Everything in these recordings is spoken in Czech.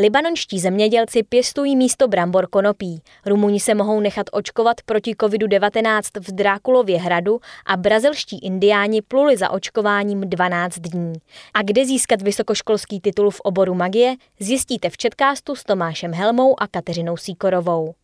Libanonští zemědělci pěstují místo brambor konopí. Rumuni se mohou nechat očkovat proti COVID-19 v Drákulově hradu a brazilští indiáni pluli za očkováním 12 dní. A kde získat vysokoškolský titul v oboru magie, zjistíte v Četkástu s Tomášem Helmou a Kateřinou Síkorovou.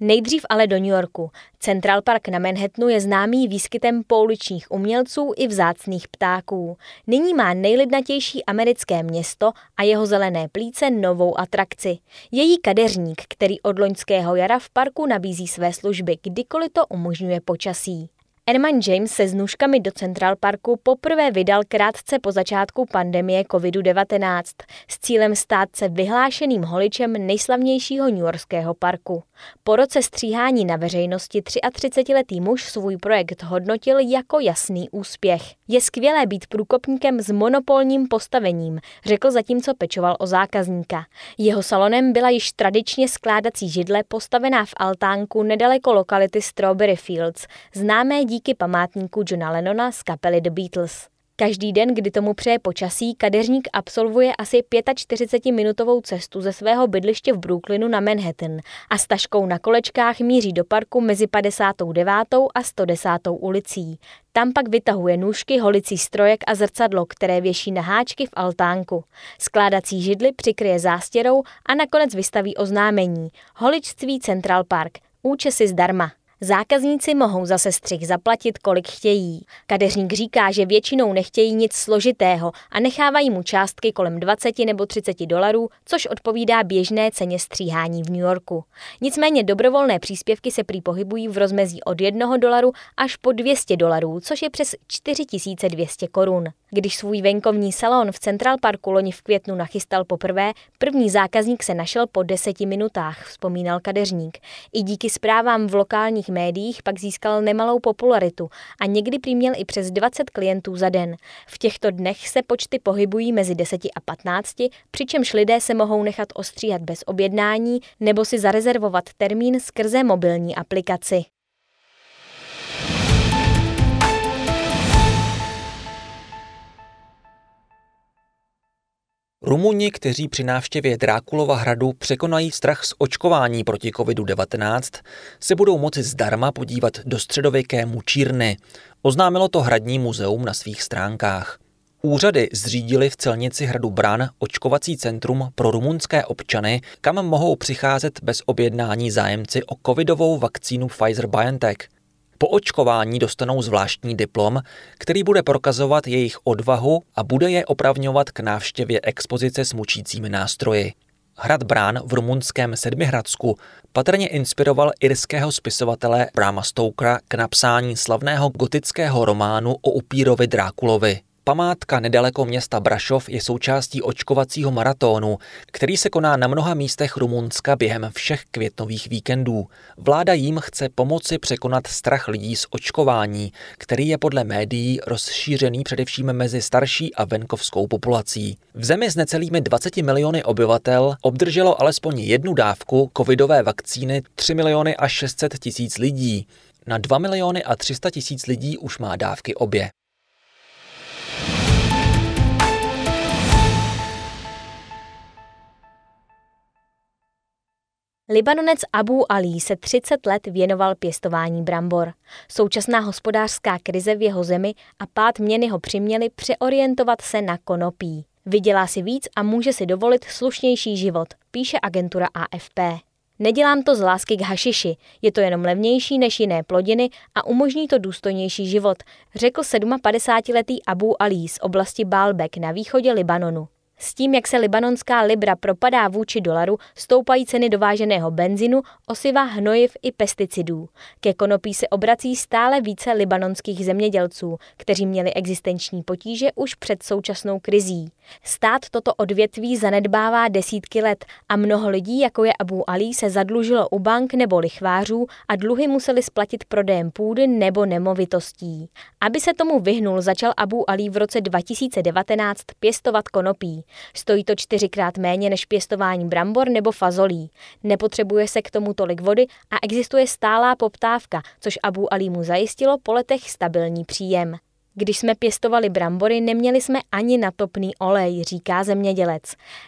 Nejdřív ale do New Yorku. Central Park na Manhattanu je známý výskytem pouličních umělců i vzácných ptáků. Nyní má nejlidnatější americké město a jeho zelené plíce novou atrakci. Její kadeřník, který od loňského jara v parku nabízí své služby, kdykoliv to umožňuje počasí. Erman James se s nůžkami do Central Parku poprvé vydal krátce po začátku pandemie COVID-19 s cílem stát se vyhlášeným holičem nejslavnějšího newyorského parku. Po roce stříhání na veřejnosti 33-letý muž svůj projekt hodnotil jako jasný úspěch. Je skvělé být průkopníkem s monopolním postavením, řekl zatímco pečoval o zákazníka. Jeho salonem byla již tradičně skládací židle postavená v altánku nedaleko lokality Strawberry Fields, známé díky památníku Johna Lennona z kapely The Beatles. Každý den, kdy tomu přeje počasí, kadeřník absolvuje asi 45-minutovou cestu ze svého bydliště v Brooklynu na Manhattan a s taškou na kolečkách míří do parku mezi 59. a 110. ulicí. Tam pak vytahuje nůžky, holicí strojek a zrcadlo, které věší na háčky v altánku. Skládací židly přikryje zástěrou a nakonec vystaví oznámení. Holičství Central Park. Účesy zdarma. Zákazníci mohou za sestřih zaplatit, kolik chtějí. Kadeřník říká, že většinou nechtějí nic složitého a nechávají mu částky kolem 20 nebo 30 dolarů, což odpovídá běžné ceně stříhání v New Yorku. Nicméně dobrovolné příspěvky se prý pohybují v rozmezí od 1 dolaru až po 200 dolarů, což je přes 4200 korun. Když svůj venkovní salon v Central Parku loni v květnu nachystal poprvé, první zákazník se našel po deseti minutách, vzpomínal kadeřník. I díky zprávám v lokálních médiích pak získal nemalou popularitu a někdy přiměl i přes 20 klientů za den. V těchto dnech se počty pohybují mezi 10 a 15, přičemž lidé se mohou nechat ostříhat bez objednání nebo si zarezervovat termín skrze mobilní aplikaci. Rumuni, kteří při návštěvě Drákulova hradu překonají strach z očkování proti COVID-19, se budou moci zdarma podívat do středověké mučírny. Oznámilo to Hradní muzeum na svých stránkách. Úřady zřídili v celnici hradu Bran očkovací centrum pro rumunské občany, kam mohou přicházet bez objednání zájemci o covidovou vakcínu Pfizer-BioNTech. Po očkování dostanou zvláštní diplom, který bude prokazovat jejich odvahu a bude je opravňovat k návštěvě expozice s mučícími nástroji. Hrad Brán v rumunském Sedmihradsku patrně inspiroval irského spisovatele Brama Stokera k napsání slavného gotického románu o upírovi Drákulovi. Památka nedaleko města Brašov je součástí očkovacího maratónu, který se koná na mnoha místech Rumunska během všech květnových víkendů. Vláda jim chce pomoci překonat strach lidí z očkování, který je podle médií rozšířený především mezi starší a venkovskou populací. V zemi s necelými 20 miliony obyvatel obdrželo alespoň jednu dávku covidové vakcíny 3 miliony a 600 tisíc lidí. Na 2 miliony a 300 tisíc lidí už má dávky obě. Libanonec Abu Ali se 30 let věnoval pěstování brambor. Současná hospodářská krize v jeho zemi a pád měny ho přiměli přeorientovat se na konopí. Vydělá si víc a může si dovolit slušnější život, píše agentura AFP. Nedělám to z lásky k hašiši, je to jenom levnější než jiné plodiny a umožní to důstojnější život, řekl 57-letý Abu Ali z oblasti Baalbek na východě Libanonu. S tím, jak se libanonská libra propadá vůči dolaru, stoupají ceny dováženého benzinu, osiva, hnojiv i pesticidů. Ke konopí se obrací stále více libanonských zemědělců, kteří měli existenční potíže už před současnou krizí. Stát toto odvětví zanedbává desítky let a mnoho lidí, jako je Abu Ali, se zadlužilo u bank nebo lichvářů a dluhy museli splatit prodejem půdy nebo nemovitostí. Aby se tomu vyhnul, začal Abu Ali v roce 2019 pěstovat konopí. Stojí to čtyřikrát méně než pěstování brambor nebo fazolí. Nepotřebuje se k tomu tolik vody a existuje stálá poptávka, což Abu Ali mu zajistilo po letech stabilní příjem. Když jsme pěstovali brambory, neměli jsme ani na topný olej, říká zemědělec.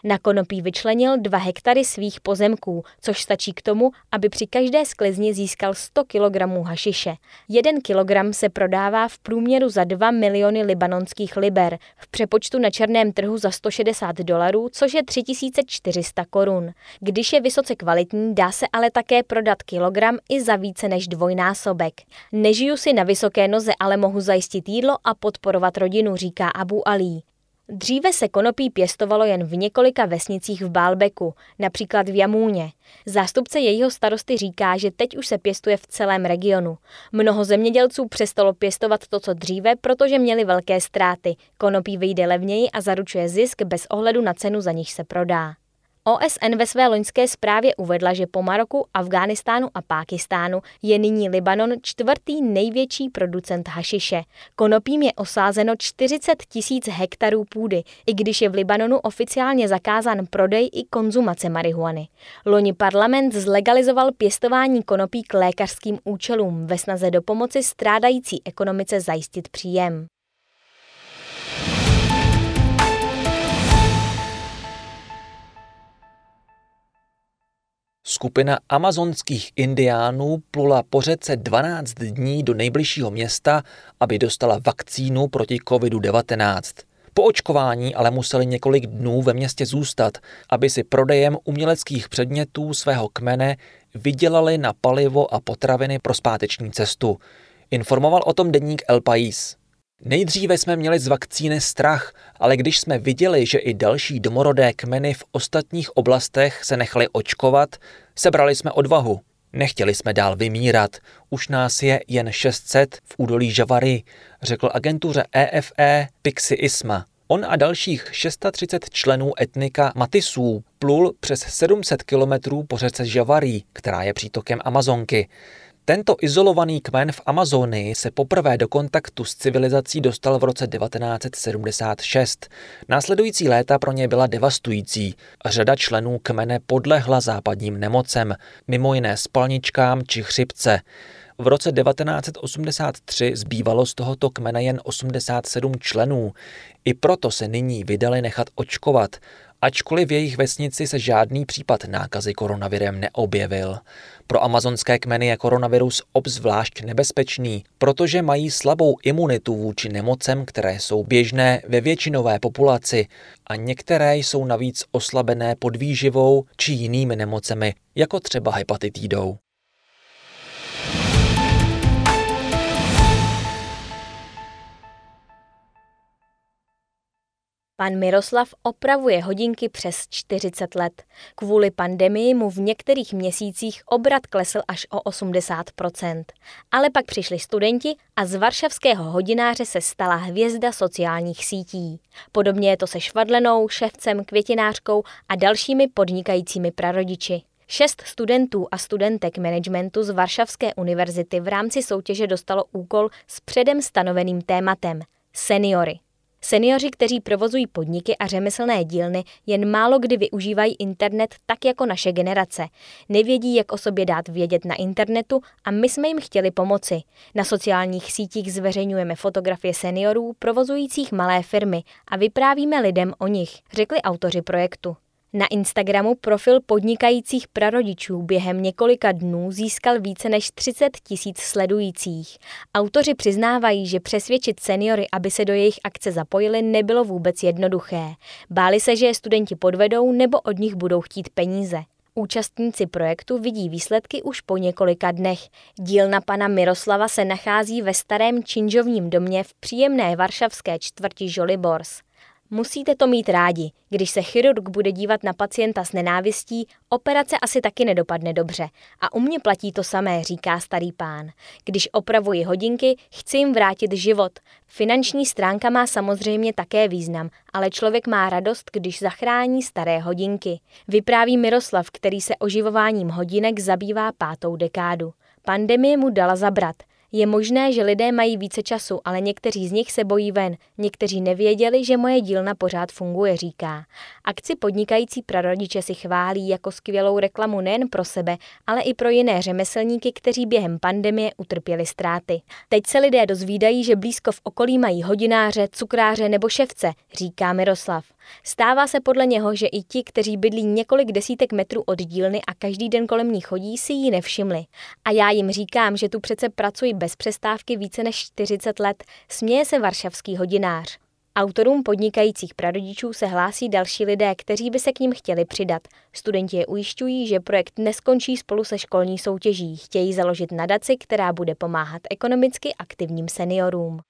Na konopí vyčlenil dva hektary svých pozemků, což stačí k tomu, aby při každé sklizni získal 100 kg hašiše. Jeden kilogram se prodává v průměru za 2 miliony libanonských liber, v přepočtu na černém trhu za 160 dolarů, což je 3400 korun. Když je vysoce kvalitní, dá se ale také prodat kilogram i za více než dvojnásobek. Nežiju si na vysoké noze, ale mohu zajistit jídlo a podporovat rodinu, říká Abu Ali. Dříve se konopí pěstovalo jen v několika vesnicích v Bálbeku, například v Jamůně. Zástupce jejího starosty říká, že teď už se pěstuje v celém regionu. Mnoho zemědělců přestalo pěstovat to, co dříve, protože měli velké ztráty. Konopí vyjde levněji a zaručuje zisk bez ohledu na cenu, za níž se prodá. OSN ve své loňské zprávě uvedla, že po Maroku, Afghánistánu a Pákistánu je nyní Libanon čtvrtý největší producent hašiše. Konopím je osázeno 40 tisíc hektarů půdy, i když je v Libanonu oficiálně zakázán prodej i konzumace marihuany. Loni parlament zlegalizoval pěstování konopí k lékařským účelům ve snaze do pomoci strádající ekonomice zajistit příjem. Skupina amazonských indiánů plula po řece 12 dní do nejbližšího města, aby dostala vakcínu proti COVID-19. Po očkování ale museli několik dnů ve městě zůstat, aby si prodejem uměleckých předmětů svého kmene vydělali na palivo a potraviny pro zpáteční cestu. Informoval o tom deník El País. Nejdříve jsme měli z vakcíny strach, ale když jsme viděli, že i další domorodé kmeny v ostatních oblastech se nechali očkovat, sebrali jsme odvahu. Nechtěli jsme dál vymírat, už nás je jen 600 v údolí Žavary, řekl agentuře EFE e Pixi Isma. On a dalších 630 členů etnika Matisů plul přes 700 kilometrů po řece Žavarý, která je přítokem Amazonky. Tento izolovaný kmen v Amazonii se poprvé do kontaktu s civilizací dostal v roce 1976. Následující léta pro ně byla devastující. Řada členů kmene podlehla západním nemocem, mimo jiné spalničkám či chřipce. V roce 1983 zbývalo z tohoto kmene jen 87 členů. I proto se nyní vydali nechat očkovat, ačkoliv v jejich vesnici se žádný případ nákazy koronavirem neobjevil. Pro amazonské kmeny je koronavirus obzvlášť nebezpečný, protože mají slabou imunitu vůči nemocem, které jsou běžné ve většinové populaci a některé jsou navíc oslabené podvýživou či jinými nemocemi, jako třeba hepatitidou. Pan Miroslav opravuje hodinky přes 40 let. Kvůli pandemii mu v některých měsících obrat klesl až o 80% Ale pak přišli studenti a z varšavského hodináře se stala hvězda sociálních sítí. Podobně je to se Švadlenou, ševcem, květinářkou a dalšími podnikajícími prarodiči. Šest studentů a studentek managementu z Varšavské univerzity v rámci soutěže dostalo úkol s předem stanoveným tématem – seniory. Seniori, kteří provozují podniky a řemeslné dílny, jen málo kdy využívají internet tak jako naše generace. Nevědí, jak o sobě dát vědět na internetu a my jsme jim chtěli pomoci. Na sociálních sítích zveřejňujeme fotografie seniorů provozujících malé firmy a vyprávíme lidem o nich, řekli autoři projektu. Na Instagramu profil podnikajících prarodičů během několika dnů získal více než 30 tisíc sledujících. Autoři přiznávají, že přesvědčit seniory, aby se do jejich akce zapojili, nebylo vůbec jednoduché. Báli se, že je studenti podvedou nebo od nich budou chtít peníze. Účastníci projektu vidí výsledky už po několika dnech. Dílna pana Miroslava se nachází ve starém činžovním domě v příjemné varšavské čtvrti Žolibors. Musíte to mít rádi. Když se chirurg bude dívat na pacienta s nenávistí, operace asi taky nedopadne dobře. A u mě platí to samé, říká starý pán. Když opravuji hodinky, chci jim vrátit život. Finanční stránka má samozřejmě také význam, ale člověk má radost, když zachrání staré hodinky. Vypráví Miroslav, který se oživováním hodinek zabývá pátou dekádu. Pandemie mu dala zabrat – Je možné, že lidé mají více času, ale někteří z nich se bojí ven. Někteří nevěděli, že moje dílna pořád funguje, říká. Akci podnikající prarodiče si chválí jako skvělou reklamu nejen pro sebe, ale i pro jiné řemeslníky, kteří během pandemie utrpěli ztráty. Teď se lidé dozvídají, že blízko v okolí mají hodináře, cukráře nebo ševce, říká Miroslav. Stává se podle něho, že i ti, kteří bydlí několik desítek metrů od dílny a každý den kolem ní chodí, si ji nevšimli. A já jim říkám, že tu přece pracuji bez přestávky více než 40 let, směje se varšavský hodinář. Autorům podnikajících prarodičů se hlásí další lidé, kteří by se k ním chtěli přidat. Studenti je ujišťují, že projekt neskončí spolu se školní soutěží. Chtějí založit nadaci, která bude pomáhat ekonomicky aktivním seniorům.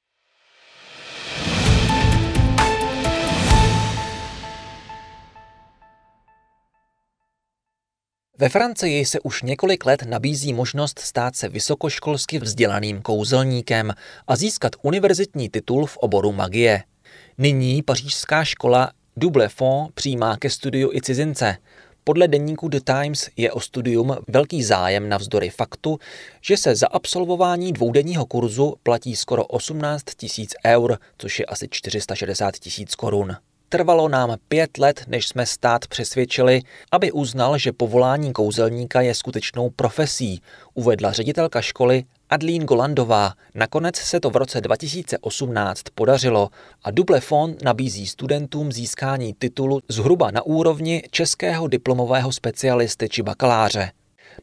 Ve Francii se už několik let nabízí možnost stát se vysokoškolsky vzdělaným kouzelníkem a získat univerzitní titul v oboru magie. Nyní pařížská škola Double Fond přijímá ke studiu i cizince. Podle deníku The Times je o studium velký zájem navzdory faktu, že se za absolvování dvoudenního kurzu platí skoro 18 tisíc eur, což je asi 460 tisíc korun. Trvalo nám pět let, než jsme stát přesvědčili, aby uznal, že povolání kouzelníka je skutečnou profesí, uvedla ředitelka školy Adlín Golandová. Nakonec se to v roce 2018 podařilo a Double Fond nabízí studentům získání titulu zhruba na úrovni českého diplomového specialisty či bakaláře.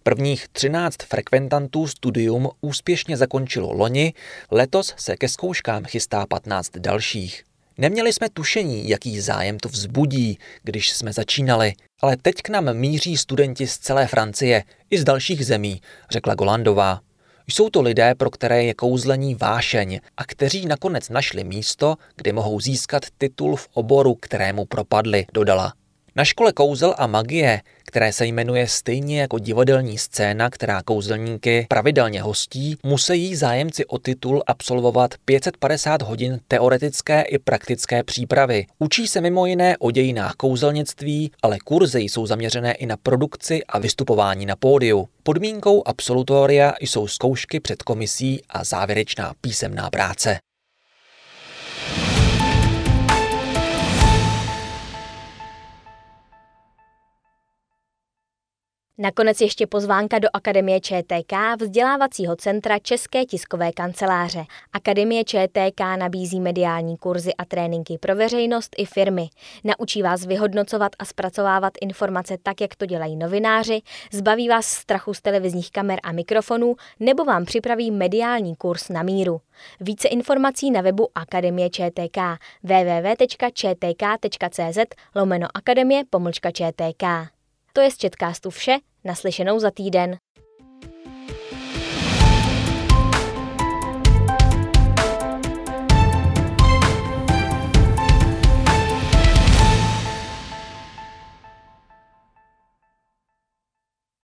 Prvních 13 frekventantů studium úspěšně zakončilo loni, letos se ke zkouškám chystá 15 dalších. Neměli jsme tušení, jaký zájem to vzbudí, když jsme začínali, ale teď k nám míří studenti z celé Francie i z dalších zemí, řekla Golandová. Jsou to lidé, pro které je kouzlení vášeň a kteří nakonec našli místo, kde mohou získat titul v oboru, kterému propadli, dodala. Na škole kouzel a magie, které se jmenuje stejně jako divadelní scéna, která kouzelníky pravidelně hostí, musí zájemci o titul absolvovat 550 hodin teoretické i praktické přípravy. Učí se mimo jiné o dějinách kouzelnictví, ale kurzy jsou zaměřené i na produkci a vystupování na pódiu. Podmínkou absolutoria jsou zkoušky před komisí a závěrečná písemná práce. Nakonec ještě pozvánka do Akademie ČTK, vzdělávacího centra České tiskové kanceláře. Akademie ČTK nabízí mediální kurzy a tréninky pro veřejnost i firmy. Naučí vás vyhodnocovat a zpracovávat informace tak, jak to dělají novináři, zbaví vás strachu z televizních kamer a mikrofonů nebo vám připraví mediální kurz na míru. Více informací na webu Akademie ČTK www.čtk.cz lomeno akademie pomlčka ČTK. To je z Četkástu vše, naslyšenou za týden.